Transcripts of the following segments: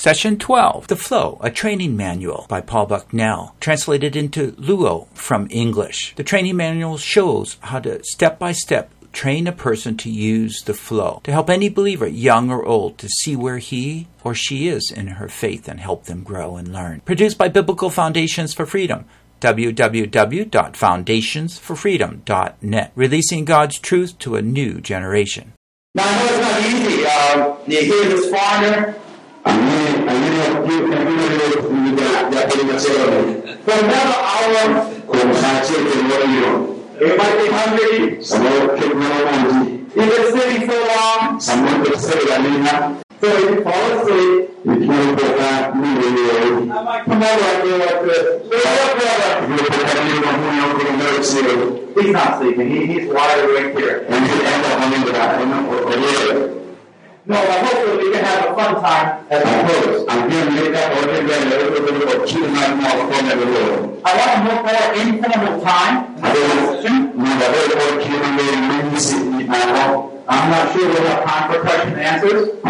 Session 12, The Flow, a training manual by Paul Bucknell, translated into Luo from English. The training manual shows how to step by step train a person to use the flow, to help any believer, young or old, to see where he or she is in her faith and help them grow and learn. Produced by Biblical Foundations for Freedom www.foundationsforfreedom.net, releasing God's truth to a new generation. Now, it's not easy. Uh, you hear this. Another hour, everybody be hungry. Been sitting so long, Someone could say I mean that. so you fall asleep. I might come over and do like this. He's not sleeping. He, he's wide awake here. No, I hope that we can have a fun time as opposed. I'm here to make up for everything that was a host. I want a more more informal time. I'm not sure we'll have time for question and answers. So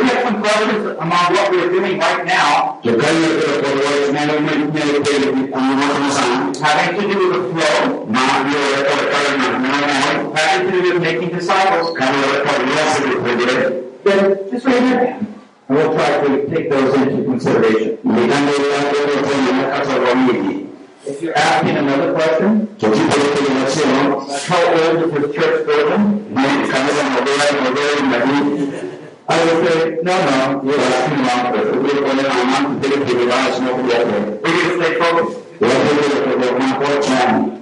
we have some questions among what we're doing right now having to do with the flow, having to do with making disciples. Then just raise your hand and we'll try to take those into consideration. If you're asking another question, like how old is this church building? I would say, no, no, you're asking wrong person. We're need to stay focused. We're going to not work now.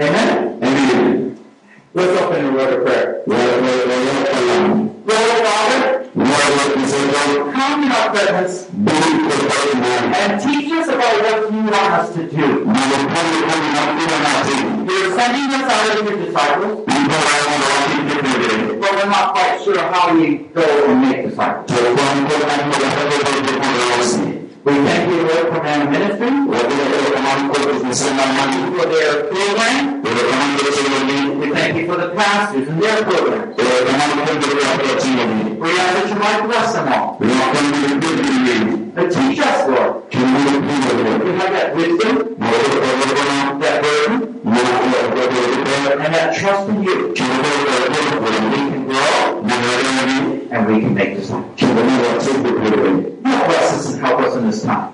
Amen? Let's open a word of prayer. Lord Father, come presence and teach us about what you want us to do. You're sending us out as your disciples, but we're not quite sure how we go and make disciples. We thank you, Lord, for man ministry, for their program. We thank you for the pastors and their program. We ask that you might bless them all. We. But teach us, Lord. We have that wisdom, that burden, and that trust in you. We can grow and we can make disciples. Time.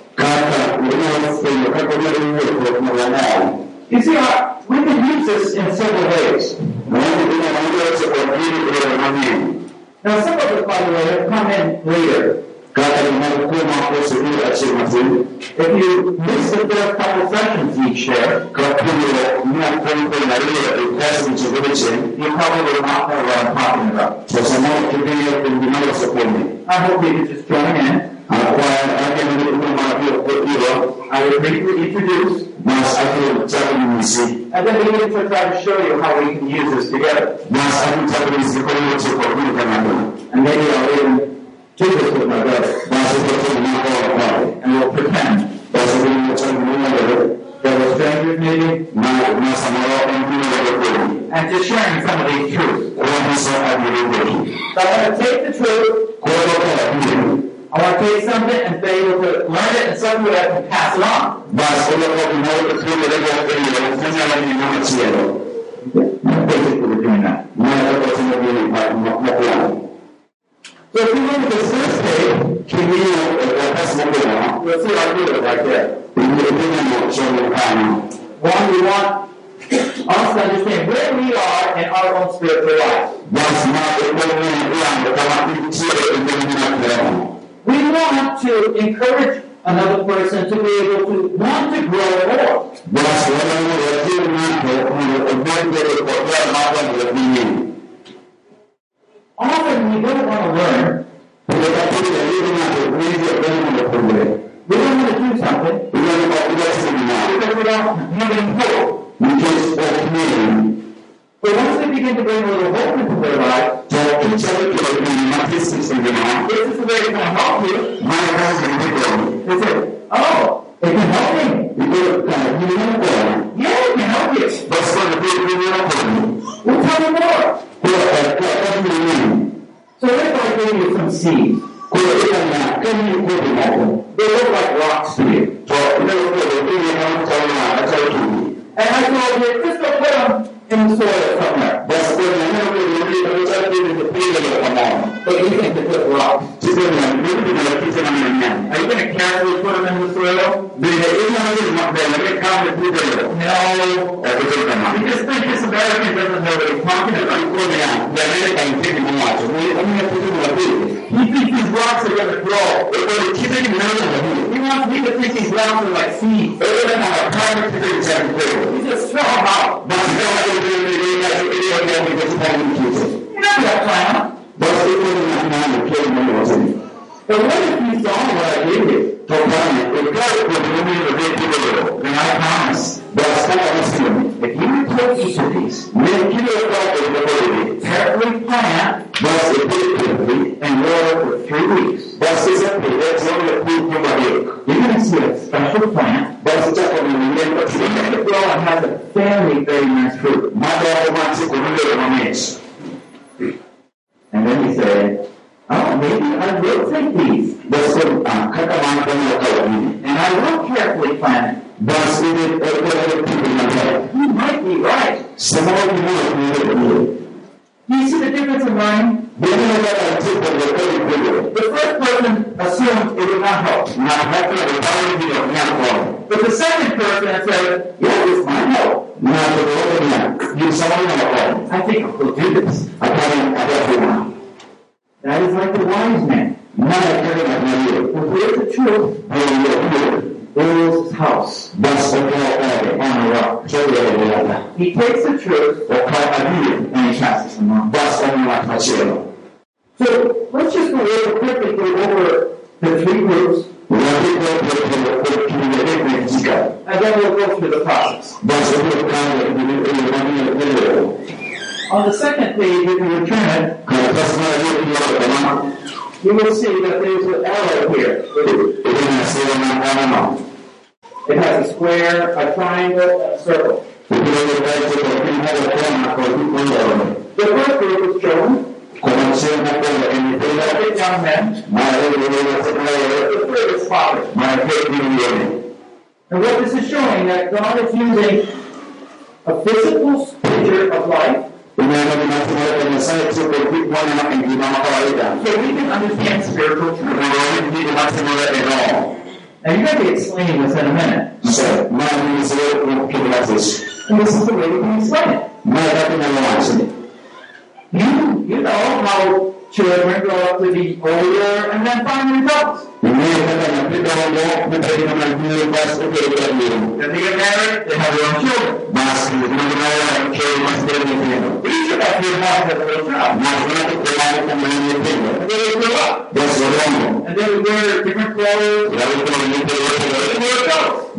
You see, uh, we can use this in several ways. Now, some of us, by the way, have come in later. If you miss the first couple sessions each there, you probably will not know what I'm talking about. I hope you can just join in. A cual alguien me dijo I will briefly introduce, hay que echar and then begin to try to show you how we can use this together. Mas hay que echar un inicio con el hecho por mí, canal. And maybe I'll even do this with my brother, es que no and we'll pretend Mas es que no echar un número that we're más más amor en tu número and just sharing some of these truths. Como dice el libro. So I want to take the truth, I want to take something and be able to learn it in some way I can pass it on. Mas solo con un nuevo estudio de la vida, enseña la misma al cielo. Basically, we're doing that. No hay otra cosa que viene para no plan. So if you look at this first page, Que vino el próximo programa, you'll see our ruler right there. y que tenemos sobre el plano. One, we want us to understand where we are in our own spiritual life. Mas más de todo el plan, de cada pintura que tenemos creado. We want to encourage another person to be able to want to grow more. Mas bueno, de aquí un momento, como el buen de recordar más de lo que Often we don't want to learn. Porque la gente de vida más de medio plano de poder. We don't want to do something Y no le va a poder seminar. because we don't have any hope. But once we begin to bring a little hope into their life, Pero tú sabes que lo que más es el seminar. this is the way it's going to help you. Que yo. They say, oh, it can help me. Y yo, cada uno no puede. Yeah, it can help you. Vas con el primero con Well, tell me more. Pero el cada uno. So if I gave you some seeds? Cuando era la carne y cuerpo humano. They look like rocks to you. Yo, no lo puedo. Tú me vas a hablar, a hacer. And I told you, in the soil somewhere. Vas con el número de lo que no sabes que te pide But you think to put rocks. Lo digo, te lo quise la mañana. Are you going to carefully put them in the soil? Desde esa vez, de la que cambia tu dedo. No. Es que te llama. You just think this American doesn't know what he's talking about. De América en fin, como macho. A mí me puso una pide. He thinks these rocks are going to grow. Pero quise que me lo diga. He wants me to think these rocks are like seeds. Pero era una carne que te que te diga que te está en tu You. But what if you saw what I gave you? Tocame, el claro que no me lo ve tu dedo. And I promise, Vas a ver si if you take each of these, me quiero dar el dedo. carefully plant, Vas a ver and water for three weeks, Vas a ser primero de tu marido. you're going to see a special plant Vas a estar con el movimiento It's going to grow and has a very, very nice fruit. Manda algo más con un dedo más. And then he said, oh, maybe I will take these. Uh, Cabina. And I will carefully plant it. Uh, Marido. You might be right. You see the difference in dedo. The first person assumed it would not help. But the second person said, yeah, this might help. Na de todo el niño. Y sabe una cosa. I think we'll do this. Acá a ver una. That is like the wise man. Nada que ver con el Well, here's the truth. dedo. Builds his house a ver on a rock. sobre la vida. He takes the truth O cada día. and he passes them on. A una cielo. So let's just go real quickly go over the three groups, And then we'll go through the process. On the second page, if you return it, you will see that there's an arrow here. It has a square, a triangle, and a circle. The first group is children, Cosa en mi vida. second young men, Madre de la secretaria. the third is fathers. Madre que viene. And what this is showing that God is using a physical picture of life Una de las máximas de mensaje hecho por fin buena en que vamos a la vida. so we can understand spiritual truth. Pero hoy en máximo de no. Now you're going to be explaining this in a minute. No sé, madre me dice como que gracias. And this is the way we can explain it. You, you know how children grow up to be older and then finally adults. Then they get married, they have their own children. Each of us would have a little child. And then they grow up. And then we wear different clothes. And we're adults.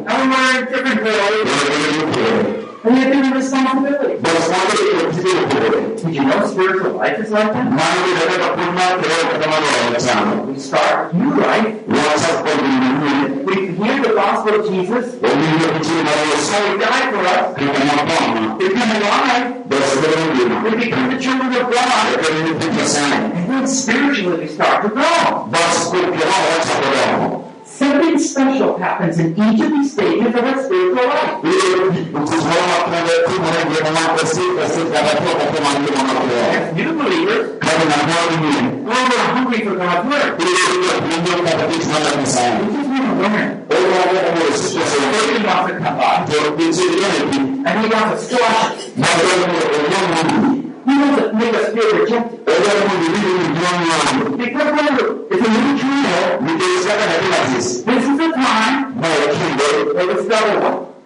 And we're wearing different clothes. And we have different responsibilities. Did you know spiritual life is like that? We start new life. We hear the gospel of Jesus. So he died for us. We become alive. We become the children of God. And then spiritually we start to grow. Something special happens in each of these stages of our spiritual life. As new believers, we're hungry for God's word. We just want to learn. Satan wants to come by. And he wants to squash us. He wants to make us feel rejected. Because remember, it's a new trial. This. Is the time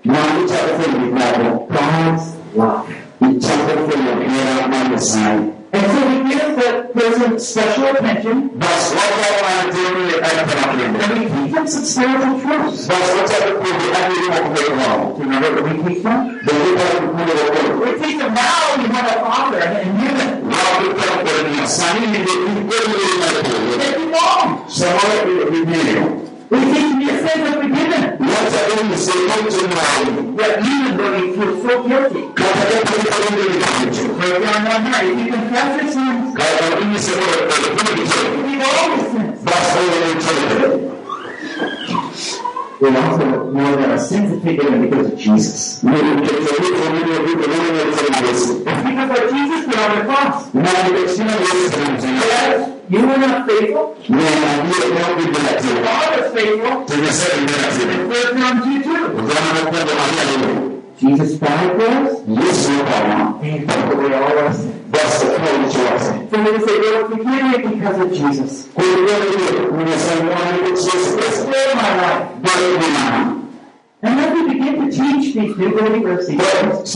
where we discover what? God's love. And so we give that person special attention and we teach them some spiritual truths. Do Do you remember what we teach them? We teach them now you have a father in heaven. They belong. We teach them your sins are forgiven. Yet even though you feel so guilty, break down one heart. If you confess your sins, forgive all your sins. We also know that our sins are forgiven because of Jesus. It's because of Jesus put on the cross. Yes, you were not faithful. God is faithful. Third comes you too. Jesus died for us. And he took away all our sins. So we say, Lord, forgive me because of Jesus. We really do. We say, Lord, it's Jesus. It's Restore my life. And then we begin to teach these new believers these things.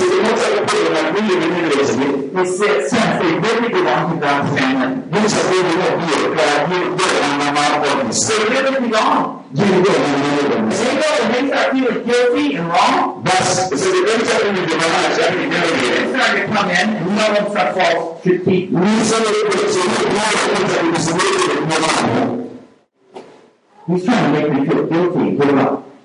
They say, since they really belong to God's family. They really belong. And they go and they start feeling guilty and wrong. They start to come in and know them some false critique. He's trying to make me feel guilty and give up.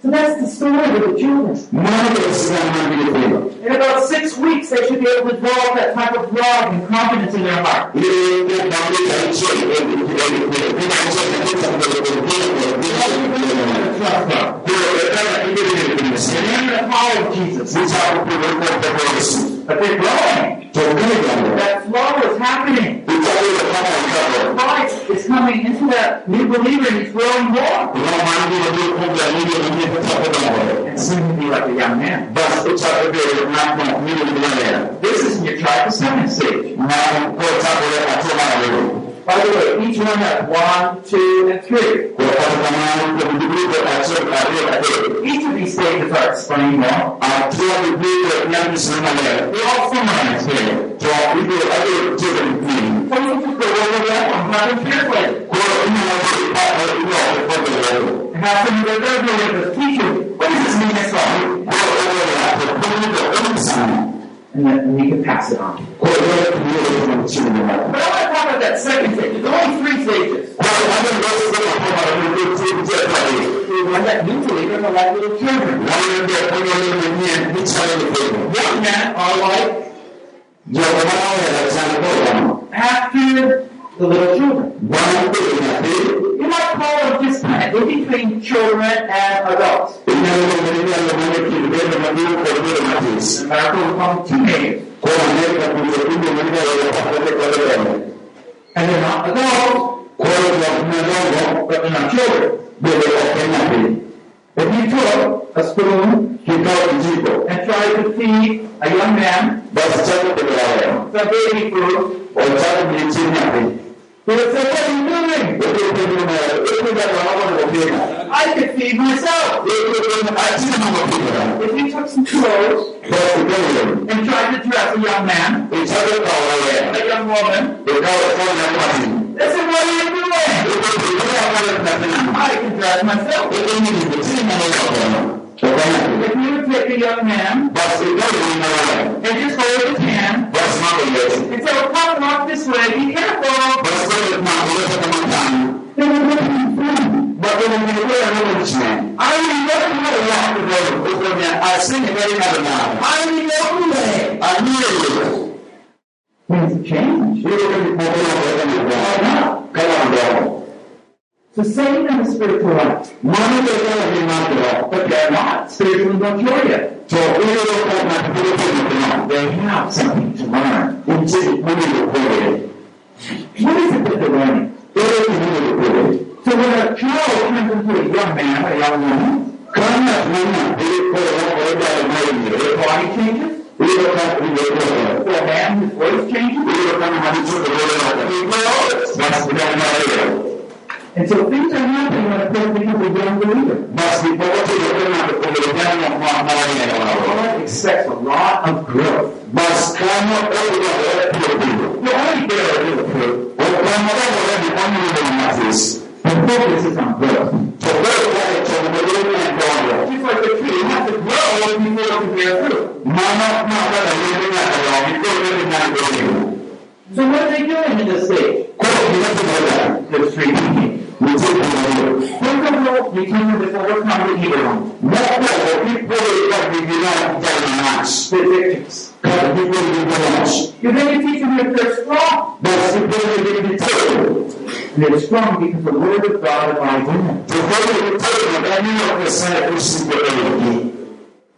So that's the story of the children. In about six weeks, they should be able to develop that type of love and confidence in their heart. They're the power of Jesus. But they're growing. That flow is happening. Christ is coming into that new believer and he's growing more. And soon he'll be like a young man. This is your trichocetic stage. By the way, each one has one, two, and three. Each of these stages are explained more. They all summarize here. So you can just go over that one, have them translate. Have some of the third believers teach you, what does this mean this song? And then you can pass it on. But I want to talk about that second stage. There's only three stages. And that new believers are like little children. Young men are like after the little children. You might call them just kind of in between children and adults. Amerika lemane kirbe da madu ko da matis. America will come teenagers, and they're not adults, Ko da na na but they're not children. da da ko na bi. If you took a spoon Ki ka ji ko. and tried to feed a young man Ba su ta da ya. some baby food, O ta da ni ci na bi. he would say, what are you doing? Ko da ko na ko da da ba ba da ke na. I could feed myself. Ko ko na a ci na ba ki. If you took some clothes Ba su da ne. and tried to dress a young man, Ko ta da ka wa ya. a young woman, Ko ka wa ko na they said, what are you doing? I can dress myself. Ko ko ni ni ci na na ko na. Ko ka na. If you would take a young man Ba su da ni na wa. and just hold his hand Ba su ma ko ya. and say, well, come walk this way, be careful. Ba su da ma ko ta ka ma ta. They would look at you funny. Ba ko ni ko ya na ni ci. I already know how to walk the road. Ko ko ni a sin ni ga na na. I know the way. A ni ne. Things have So Satan and the spiritual life, Mano da ka ni ma da. but they're not spiritually mature yet. Ko ka na ko ko ni na. They have something to learn. In. What is it that they're learning? So when a child turns into a young man or a young woman, da ma ni. their body changes. A man, his voice changes. He grows. And so things are happening when a person becomes a young believer. Basi popote unakwenda kuonekana kwa amani ya wao. God expects a lot of growth. Basi kama wewe unaweza You only get a little fruit. kama wewe unafanya ni mafisi. The focus is on growth. Tokeo kwa chombo na ndogo. Just like the tree, it has to grow before it can bear fruit. Mama mama na yeye na kwa mikono ni na ndogo. So what are they doing in this stage? Hiyo tunaweza The tree thinking. mzee mmoja. Think of what we can do to overcome the evil one. Mbona vipo kwa vijana kwa macho. The addictions. Kwa vipo kwa macho. You then you teach them that they're strong. Basi kwa vipo And they're strong because the word of God abides in them. Tofauti kutoka ndani ya pesa usiku hii.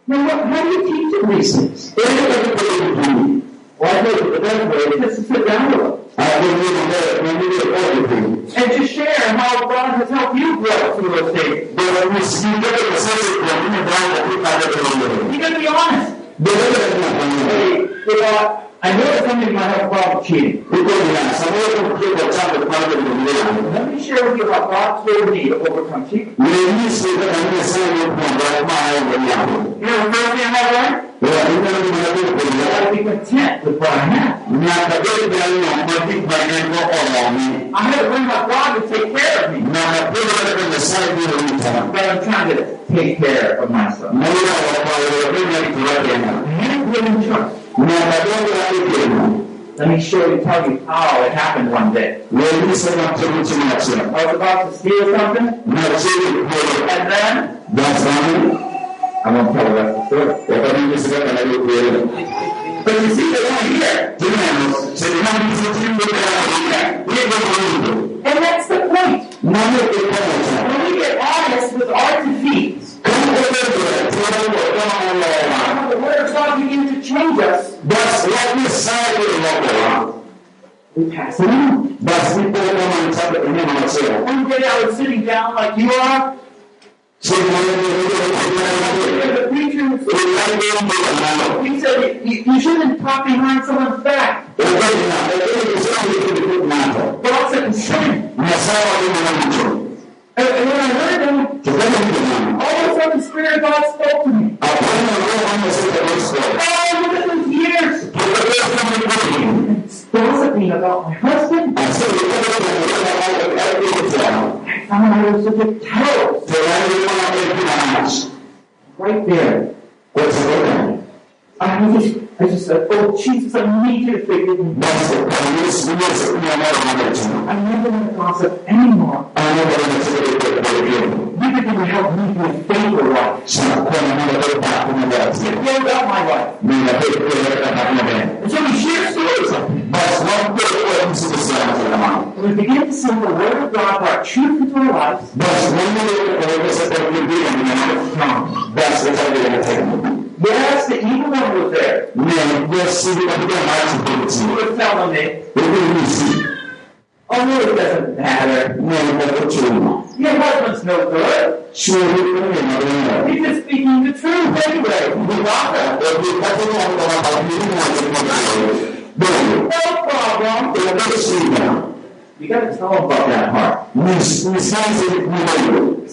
Now what, how do you teach them these things? Ile katika hii. Well, I think the best way is just to sit down with them Hapo ni ndio na ndio kwa hii. And to share how God has helped you grow through those stages. Ndio msikie kwa sasa kwa nini ndio kwa hada kwa You gotta be honest. Hey, you know, I know that somebody might have a problem cheating. Uko ni sababu kwa chanzo kwa ndio. Let me share with you how God told me to overcome cheating. Ni sisi kama sana kwa kwa hayo. You know, the first thing I learned? Ndio ndio ndio I gotta be content with what I have. na kadri ndani ya mwanadamu maneno kwa mwami. I had to learn how God would take care of me. Na napenda katika sala hiyo mtana. But I'm trying to take care of myself. Moyo wa kwa wewe ni kiwakena. I had to live in trust. Na kadri ya kipimo. Let me show you, tell you how it happened one day. Wewe sema kitu kinacho. I was about to steal something, Na chini kwa and then dasani I won't tell the rest of the story. wakati ni sasa kana hiyo kweli. But you see, they weren't here. Tena sema ni kitu kinacho. Hiyo ndio And that's the point. When we get honest with our defeats, Kama wewe tunao kama Allah. the Word of God begins to change us, Basi wapi sasa ndio we pass it on. basi kwa kama mtaka eneo na cheo. One day I was sitting down like you are, Sio and the preacher was he said, you, shouldn't talk behind someone's back. God said, sin. And, and when I heard him, all of a sudden the Spirit of God spoke to me. Look at those years. Gossiping about my husband. I found I was a terrible. Right there. I just, I just said, oh Jesus, I need you to forgive me. I never want to gossip anymore. Neither can you help me to a faithful life. You build up my life. And so we share stories of it. hermano. And we begin to see the Word of God brought truth into our lives. Basi Mungu anaweza kuhubiri neno basi utaendelea Yes, the evil one was there. Ne Yesu katika maji He telling me, Hivi nisi oh no, it doesn't matter. ne kwa kuchuma. Your husband's no good. Shughuli kwenye maneno. He's just speaking the truth anyway. Mwaka wakati kwa mabadiliko ya teknolojia. Ndio. No problem. You got to tell him about that part.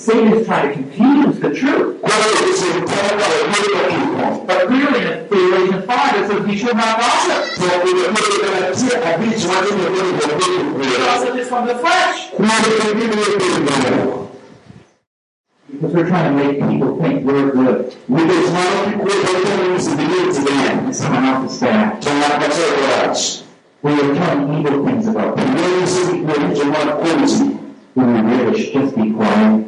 Ni ni sasa ni Mungu. Satan is trying to confuse the truth. Kwa hiyo usitaka kuelewa kitu. But clearly in Galatians 5 it says he should not gossip. Kwa hiyo tunatia habari watu ni ndio Gossip is from the flesh. Kuna kingine ndio. Because we're trying to make people think we're good. Because now people don't believe to the end. Someone else is bad. We are telling evil things about them. Mwezi kuja kwanza. When we really should just be quiet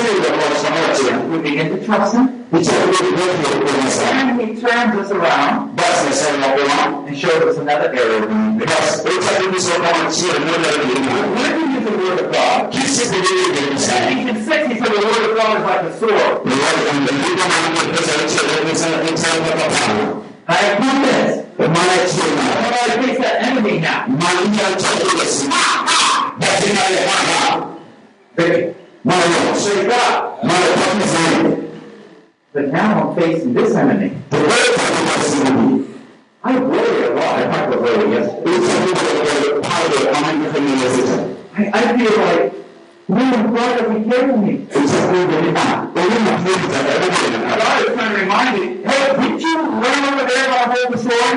Samoja we begin to trust him, itakuwa kwa sana. and he turns us around Basi nasema kwa and shows us another area we need. basi itakuwa kama sio moja ya dunia. When we use the word of God, Kisi kujili ni sana. Ephesians 6, he said the word of God is like a sword. Ni wale ambao kama mtu pesa yote ni sana ni sana kwa pana. I have done this. Maana chema. How do I face that enemy now? Maana chakula si. Basi na ile hapa. Victory. Maana shika. Maana kwa sana. But now I'm facing this enemy. Tuwewe kwa sababu. I worry a lot. I talked about worry yesterday. Itakuwa pale kama ni familia zetu. I, I feel like, man, God, are we kidding me? God is trying to remind me, hey, did you run over there while I hold the sword?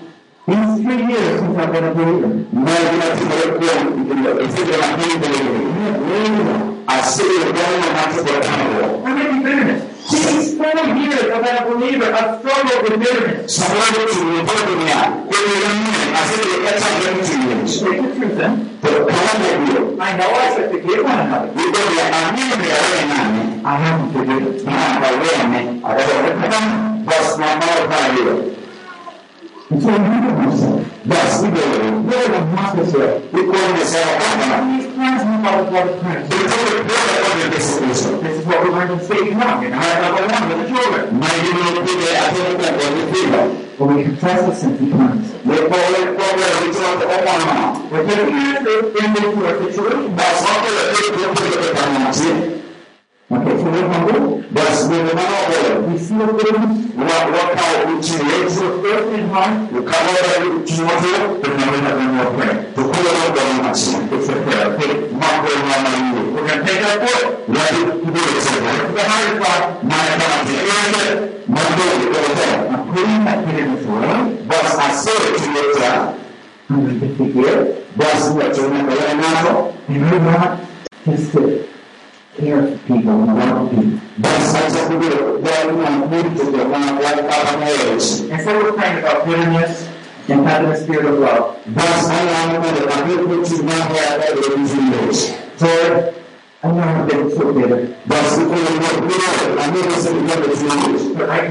These three years since I've been a believer, how many bitterness? These four years I've been a believer, I've struggled with bitterness. Take the truth then. I know I should forgive one another. I haven't forgiven. And so I remember myself. Basi ndio Lord, I'm not this way. iko nimesema kwamba These plans me by the blood of Christ. This is what we learned in stage one, you know, level one with the children. When we confess the sins, he cleanses. We're taking answers in this work situation. Okay, so we're humble. We seal bitterness. We're thirsty in heart. But now we have one more prayer. It's a prayer. Okay, we're going to take our foot. The hardest part. I'm putting that bitterness away. I'm going to forgive. And we're not just to care for people and love people. And so we're praying about bitterness and having a spirit of love. Lord, I know I've been so bitter. But right now, in the name of Jesus, my Father, I'm thinking of my and she did these things. na akakuwa Hurt me so much. tayari na wewe But we the things that we did. tuko Yesu Kristo amwana And, and now I want to go forward basi itakuwa kila mmoja and respect my father and my mother. akiwa tayari kwa nini mmoja kwa mama I know they might not change. lakini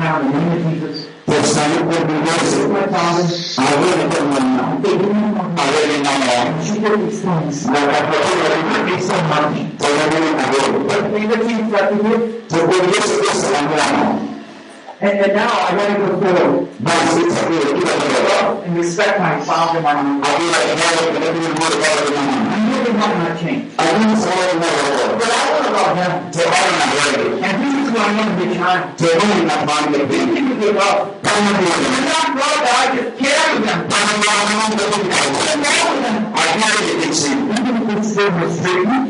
sababu na wewe But Bersama koordinasi awal dengan awal dengan dan kapal yang bisa mati. Kalau dengan awal, tidak bisa tidak. Terkoordinasi bersama lama. And this is what I want to be trying. tayari na bandi These pili people give up. kama ni I'm not love that I just carry them. kama ni Mungu I know them. akiwa ni kichi Even if it's still mistreated, kaza kwa kitu even if they don't value me, kaza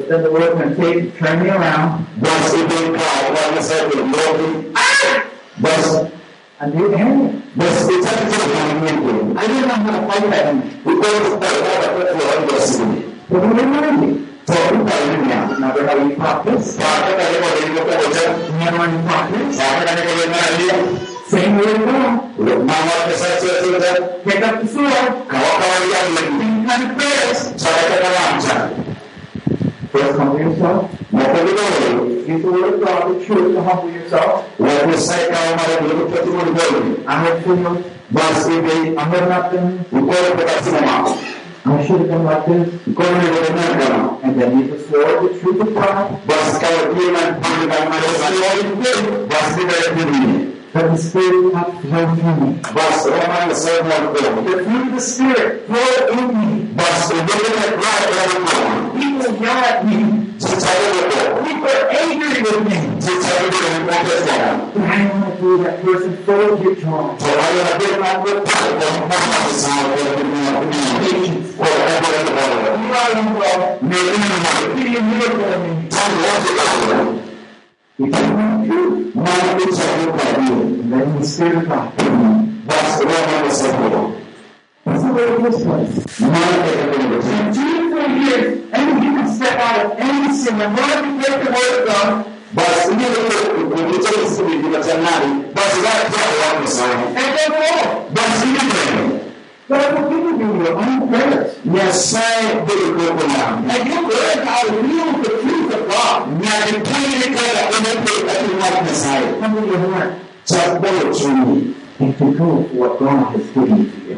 but then the Lord can take, turn me around, basi nikawa kwa sababu ndio basi and do anything. basi itaki tena Mungu I didn't know how to fight that. Enemy. uko kwa kwa kwa kwa simu But he reminded me. tuomba dunia Remember how you practice? Baada ya leo ndio kwa kwa Remember when you practice? baada ya leo ndio Same way to go. mama pesa yote Pick up the sword, kawa kawaida ni same kind of prayers. Sasa kama First, humble yourself. mapigano Use the Word of God, the truth to humble yourself. wakusaika mara ndio kwa Mungu I have failed. basi hivi I have not been. uko kwa simu I should have been like this. mkono ndio And then use the sword, the truth of God. Basi kama kile mpanga kama leo basi ndio But the Spirit through me. basi Roma anasema kwa The fruit of the Spirit flow in me. basi ndio kwa kwa People yell at me. People are angry with me. sitaelewa kwa kwa But I want to be that person full of your joy, kwa hiyo ndio na kwa kwa mama sana kwa dunia patience. You are in love. Be a miracle in me. Tangu wote kwa We can run through. maana picha kwa hiyo And then the Spirit of God. basi Roma anasema That's the way it is, place. maana kwa In two or three years, and you can step out of any sin and learn to take the Word of God basi ndio kulicha sisi bila tanari basi watu wako sana and go forward. basi ndio But I will give you your own prayers. nyasaye ndio kwa And you to wield the truth of God. na kipindi kile unapokuwa nyasaye Humble your heart chakula chini and control what God has given you.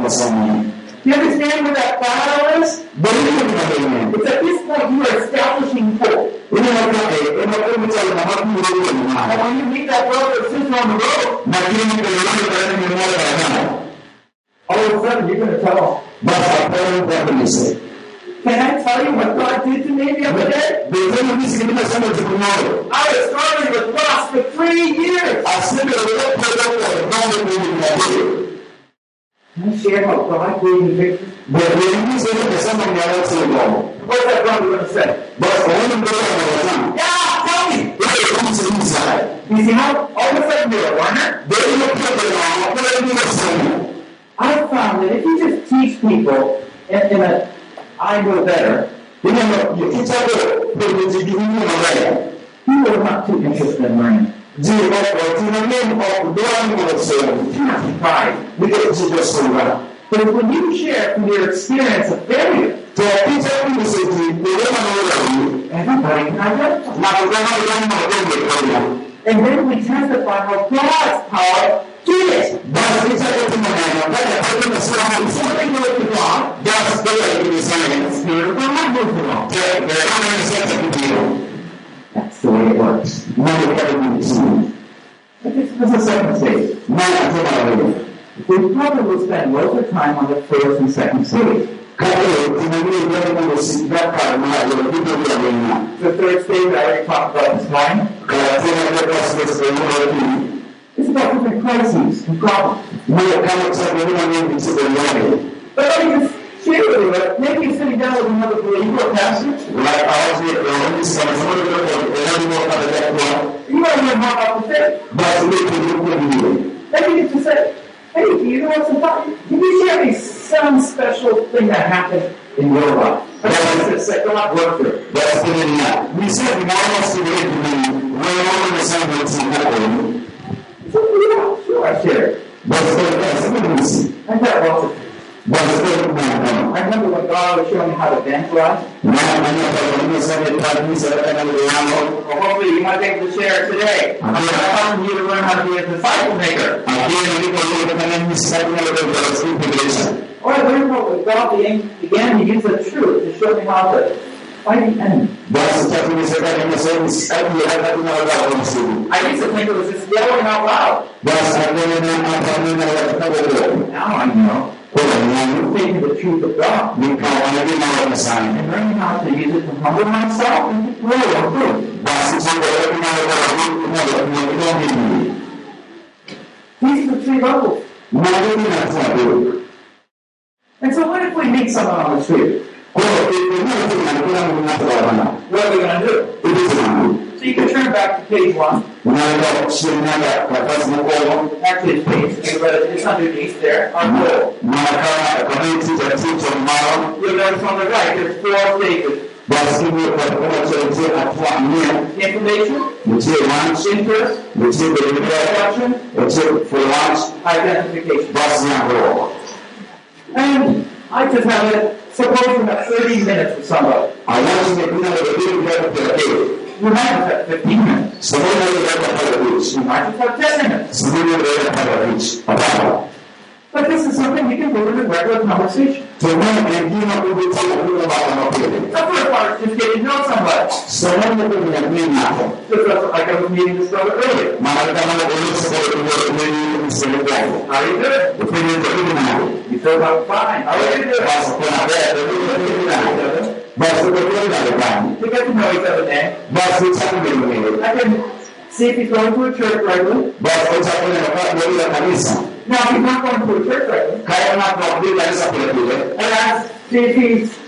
kwa sana Do you understand what that battle is? It's at this point you are establishing hope. Ini wakati unapokuwa mtaala na watu ndio And when you meet that brother or sister on the road, all of a sudden you're going to tell them, basi hapo ndio kanisa Can I tell you what God did to me the other day? ndio mimi sikiliza sana tukunayo I was struggling with lust for three years. Can I share how God gave me victory? Biblia inasema ni watu wao. What's that brother going to say? Basi wao ndio wanasema. Yeah, tell me. Wewe kama mzima. You see how all of a sudden you're a learner? I found that if you just teach people in, in a I know better, Ina kitabu ndio jibu na mbaya. people are not too interested in learning. Je, wao tunameni kwa kudoa ni wanasema. Do not be pride. Ndio jibu sana. But when you share from your experience of failure, Tuwapita kumseti ndio maana wao. everybody can identify. Na kwa kama ndio ndio And then we testify how God's power did it. Basi kitabu tunaona baada ya kuona sana Something goes to God, basi ndio ni the Spirit of God moves along. That's the way it works. But this is the second stage. We probably will spend most of the time on the first and second stage. The third stage I already talked about this morning. It's about different crises and problems. But let me just share with you that maybe sitting down with another believer or pastor. You don't even know about the faith. Maybe you just say, Hey, do you know what's important? Can you share me some special thing that happened in your life? That's that God worked through. That's the idea. We said we almost to get to be where all the in heaven. So, yeah, sure, I shared. But it's the best of the see. I got lots of But it's the. I remember when God was showing me how to evangelize. Na manya pa wani sabe ta ni sa ta na yamo. Well, hopefully you might be able to share it today. I'm helping you to learn how to be a disciple maker. Aquí ni ko ko ta na ni sa ta na ko ta su iglesia. Or I learned how God began to use the truth to show me how to fight the enemy. Basi ta ni sa ta na sa ni sa ni ha ta na ga ko su. I used to think it was just yelling out loud. Basi ta ni na ta ni na ta na ko. Now I know. Taking the truth of God ni ka wani ni na wa sa ni. and learning how to use it to humble myself and to grow and. These are the three levels. Na ni na ta ko. And so what if we meet someone on the street? Ko ni ni na ta na ko na na ta wa na. What are we going to do? It. So you can turn back to page one. Nada shinada kapas mo ko Actually, it's page, it's underneath there. Our goal. maka community that teach on maro You'll notice on the right, there's four stages. basi ni kwa kwa chote atwa mia Information, interest, mtie belekea introduction, mtie for lunch identification. basi na roho And I just have a, suppose you have 30 minutes with somebody. kuna ile kitu kwa kwa You might have 15 minutes. ile kwa kwa which You might have 10 minutes. ile kwa kwa which hapana But this is something you can do in a regular conversation. tunaona wengine kupitia kwa baba na kwa The first part is getting to know somebody. sababu kuna nini hapo Just like I was meeting this brother earlier. maana kama unaweza kwa kwa nini msemo wako How are you doing? ufanye ndio nani You feel about fine. How are you doing? basi kuna wewe basi kwa kwenda ndani To get to know each other, man. basi changu mwenyewe I can see if he's going to a church regularly. basi changu na kwa kwa kanisa Now, if he's not going to a church regularly, kaya na kwa kanisa kule kule and ask, see if he's,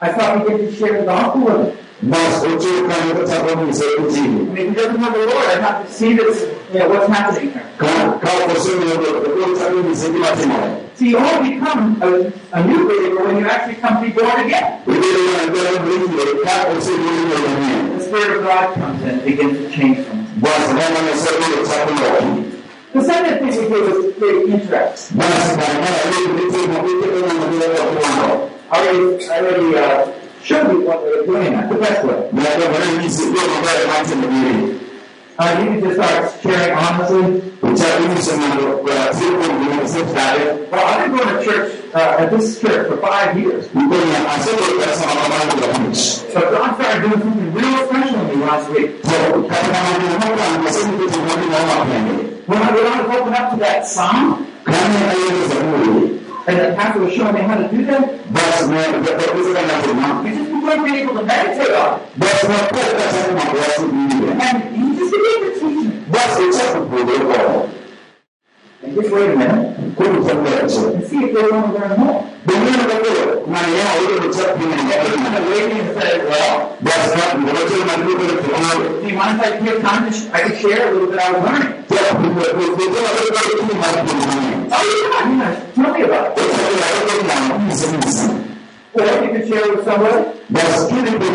I thought we get to share the with him. basi ucho kama kwa sababu ni sasa I kujini mean, if he doesn't have the Lord, I have to see this, you know, what's happening here. kama kama kwa sema ndio kwa sababu ni sasa kama tena See, you only become a, a new believer when you actually come to be born again. ile ndio ndio kama kwa sema The Spirit of God comes in and begins to change things. basi kama na sasa ndio sababu The second thing we do is create interest. basi baada ya hiyo ndio ndio kama ndio kwa I already, I already uh, showed you what we're doing at the best way. na kwa maana ni sio mbaya mate mwingine Uh, can just start sharing honestly. uchaguzi sema kwa siku ndio sasa Well, I've been going to church, uh, at this church for five years. Mbona asema kwa sababu kama ndio kwa So God started doing something real special to me last week. katika mambo moja anasema kitu moja na wapende When I, when I was open up to that psalm, kama hiyo zaburi and the pastor was showing me how to do that, na kwa kuweza na tena you just being able to meditate on it. basi na kwa katika mambo ya dunia And you just begin to teach me. basi uchafu kwa And just wait a minute. And see if they want to learn more. kwa na yao ile uchafu ni And they kind of waiting and say, well, basi na ndio na ndio kwa do you mind if I time to, I share a little bit I was learning? kwa kwa kwa Oh, yeah, yeah, tell me about it. You can share with somebody. basi kile kwa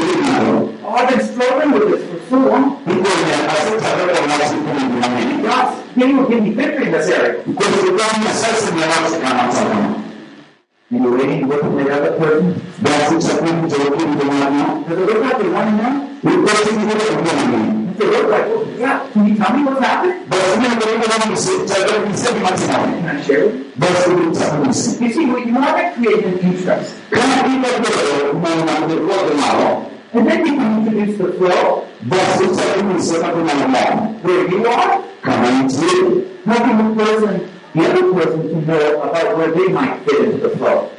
Oh, I've been struggling with this for so long. Mungu anataka nafasi kubwa mimi. God's will give me victory in this area. Kwa sababu sasa ni nafasi kama sana. And you're waiting to look at the other person. Basi chakula cha ukimwi kwa mwana. Does it look like to know? Ni kwa sababu ni kwa mwana. Yeah, can you tell me what's happening? Basi mimi ndio ndio kama msitaka msema matina. Can I share with you? Basi mtafusi. You see, when you to create an interest, and then you can introduce the flow where you are, Kama nchi helping the person, the other person to know about where they might fit into the flow.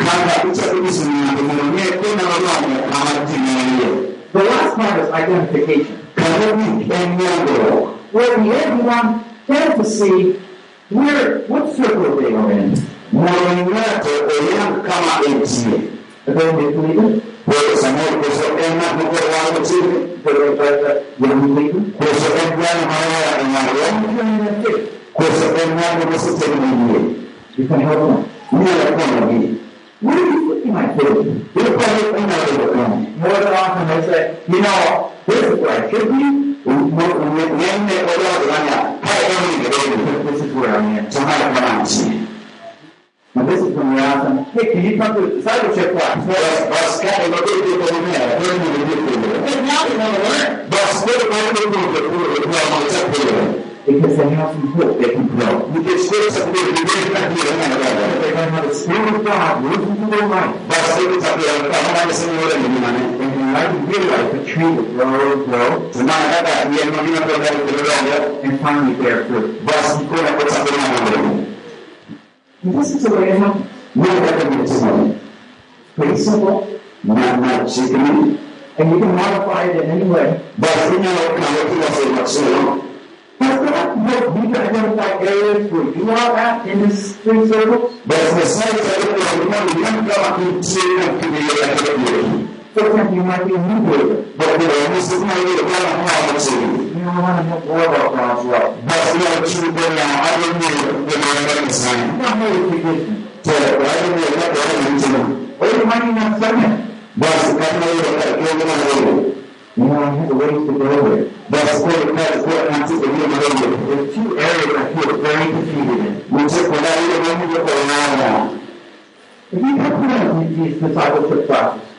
The last part is identification hidden in your world, where the everyone fantasy, where what circle they are in. Mwingate eliam kama etie. Kusamehe kusokema kuko wangu chini kusokemana maana ya inaro kusokemana kusiteminie niyakonabii What are you putting my faith? You're probably putting my faith on. More than often they say, you know, this is this is you the do you know because they have some hope they can grow. Because this is the They might have a spirit of God working through their life. And in light of real life, the tree will grow, grow, and finally bear fruit. And this is a way of helping. Pretty simple. Not much. And you can modify it in any way. not be performed by grace, will do all that in this spring service. Sometimes you might be a new believer. But you know, this is my way of God, You don't want to know more about God's love. But you are true, but now I don't know the man that is saying. Not really forgiven. So, I don't know what I'm doing. Or you might even have something. But the kind of way that you're going to You know, I have a ways to go with. That's what that's what I'm the be with. There's two areas I feel very defeated in. We just went out of the room and we were around. If you have to discipleship process,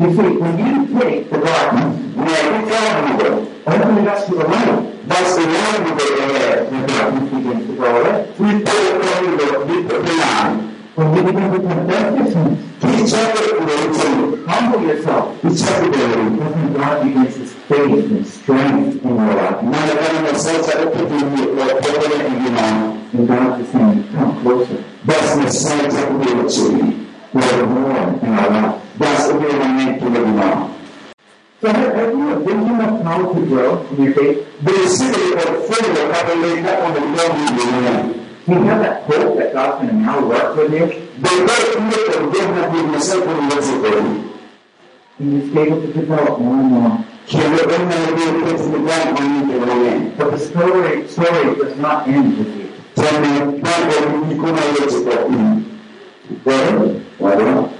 You see, when you take the garden, when you are ineligible. Everything that's to the right, that's the ineligible area that you begin to go away. We put it on the deeper beyond. When you begin to confess your sins, He's everywhere. Humble yourself. He's everywhere. And God begins His faith and strength in your life. And God is saying, come closer. That's the same thing we achieve. We have more in our life that's the way one need to live now. So have, have you a vision of how to grow? You say, they a or further how they lay that on the ground in you have that hope that God's going to now work with you. They work with you, they have been misinformed. And he's able to develop more and more. But the story, story does not end with you. Then, why don't you go to the Well, why not?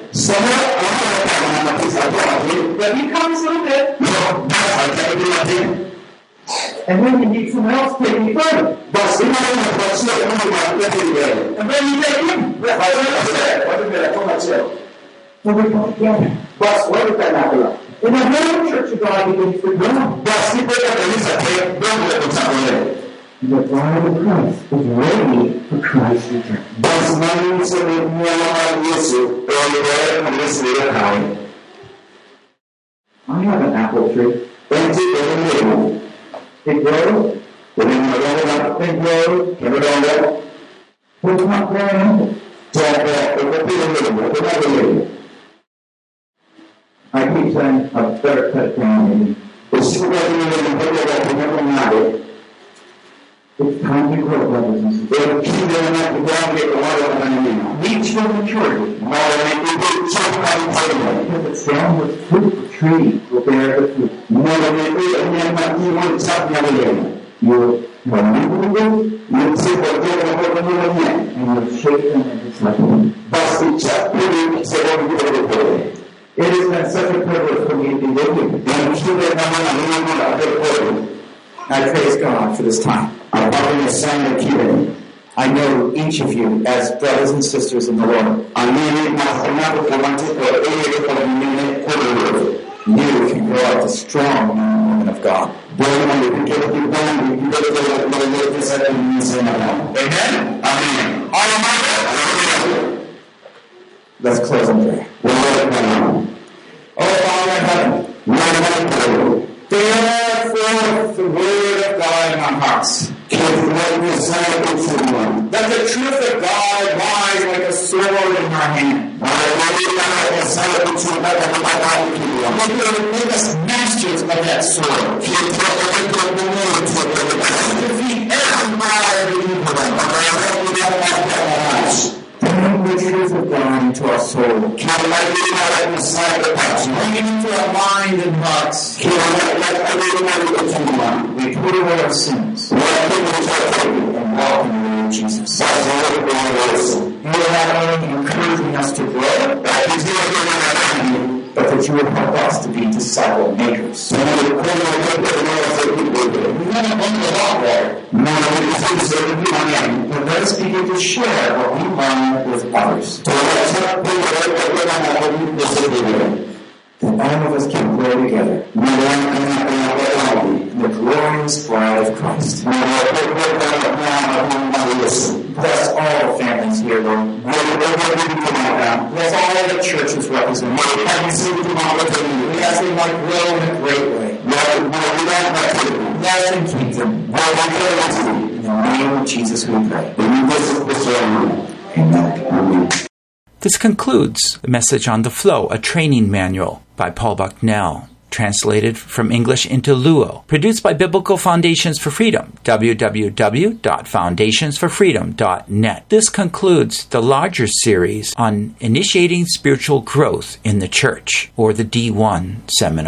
But He comes little bit. And then you need someone else taking you further. And then you take him. So we come together. And the whole church of God begins to grow the bride of Christ is ready for Christ's return. I have an apple tree. It grows. It grows. But it's not growing apple. I keep saying, I better cut down. It's too late to remember that water of an enemy. Reach your maturity. Because it sounds the fruit of trees will bear the fruit. No lo me dice, mi hermano, el chapia de él. You're remembering Y el chico tiene que poner un bien. it, and pero se volvió de poder. It has been such a privilege for me to be with you. I praise God for this time. I know each of you as brothers and sisters in the Lord. A. You can grow up to strong men and women of God. Amen? Amén. Let's close in prayer. Oh, Father in heaven, No the word of God in our hearts. Let the truth of God rise like a sword in our hand. Let you make us masters of that sword. Defeat every power of evil. Bring the truth of God into our soul. Bring it into our mind and hearts. We put away our sins and the way of Jesus. You are not only encouraging us to grow, Aquí tiene que ganar but that you would help us to be disciple makers. Pero cómo yo puedo hacer mi pueblo. We want to bring a lot there. No lo necesito ser mi mañana. But let us begin to share what we learn with others. Toda esa pueblo que pueda mover de ser libre. That all of us can grow together No van a tener que mover in the glorious bride of Christ. Bless all the families here, Lord. Bless all the churches represented. We ask they might grow in a great way. Bless and keep them. In the name of Jesus we pray. Amen. This concludes the message on the flow, a training manual by Paul Bucknell, translated from English into Luo, produced by Biblical Foundations for Freedom, www.foundationsforfreedom.net. This concludes the larger series on initiating spiritual growth in the church, or the D1 seminar.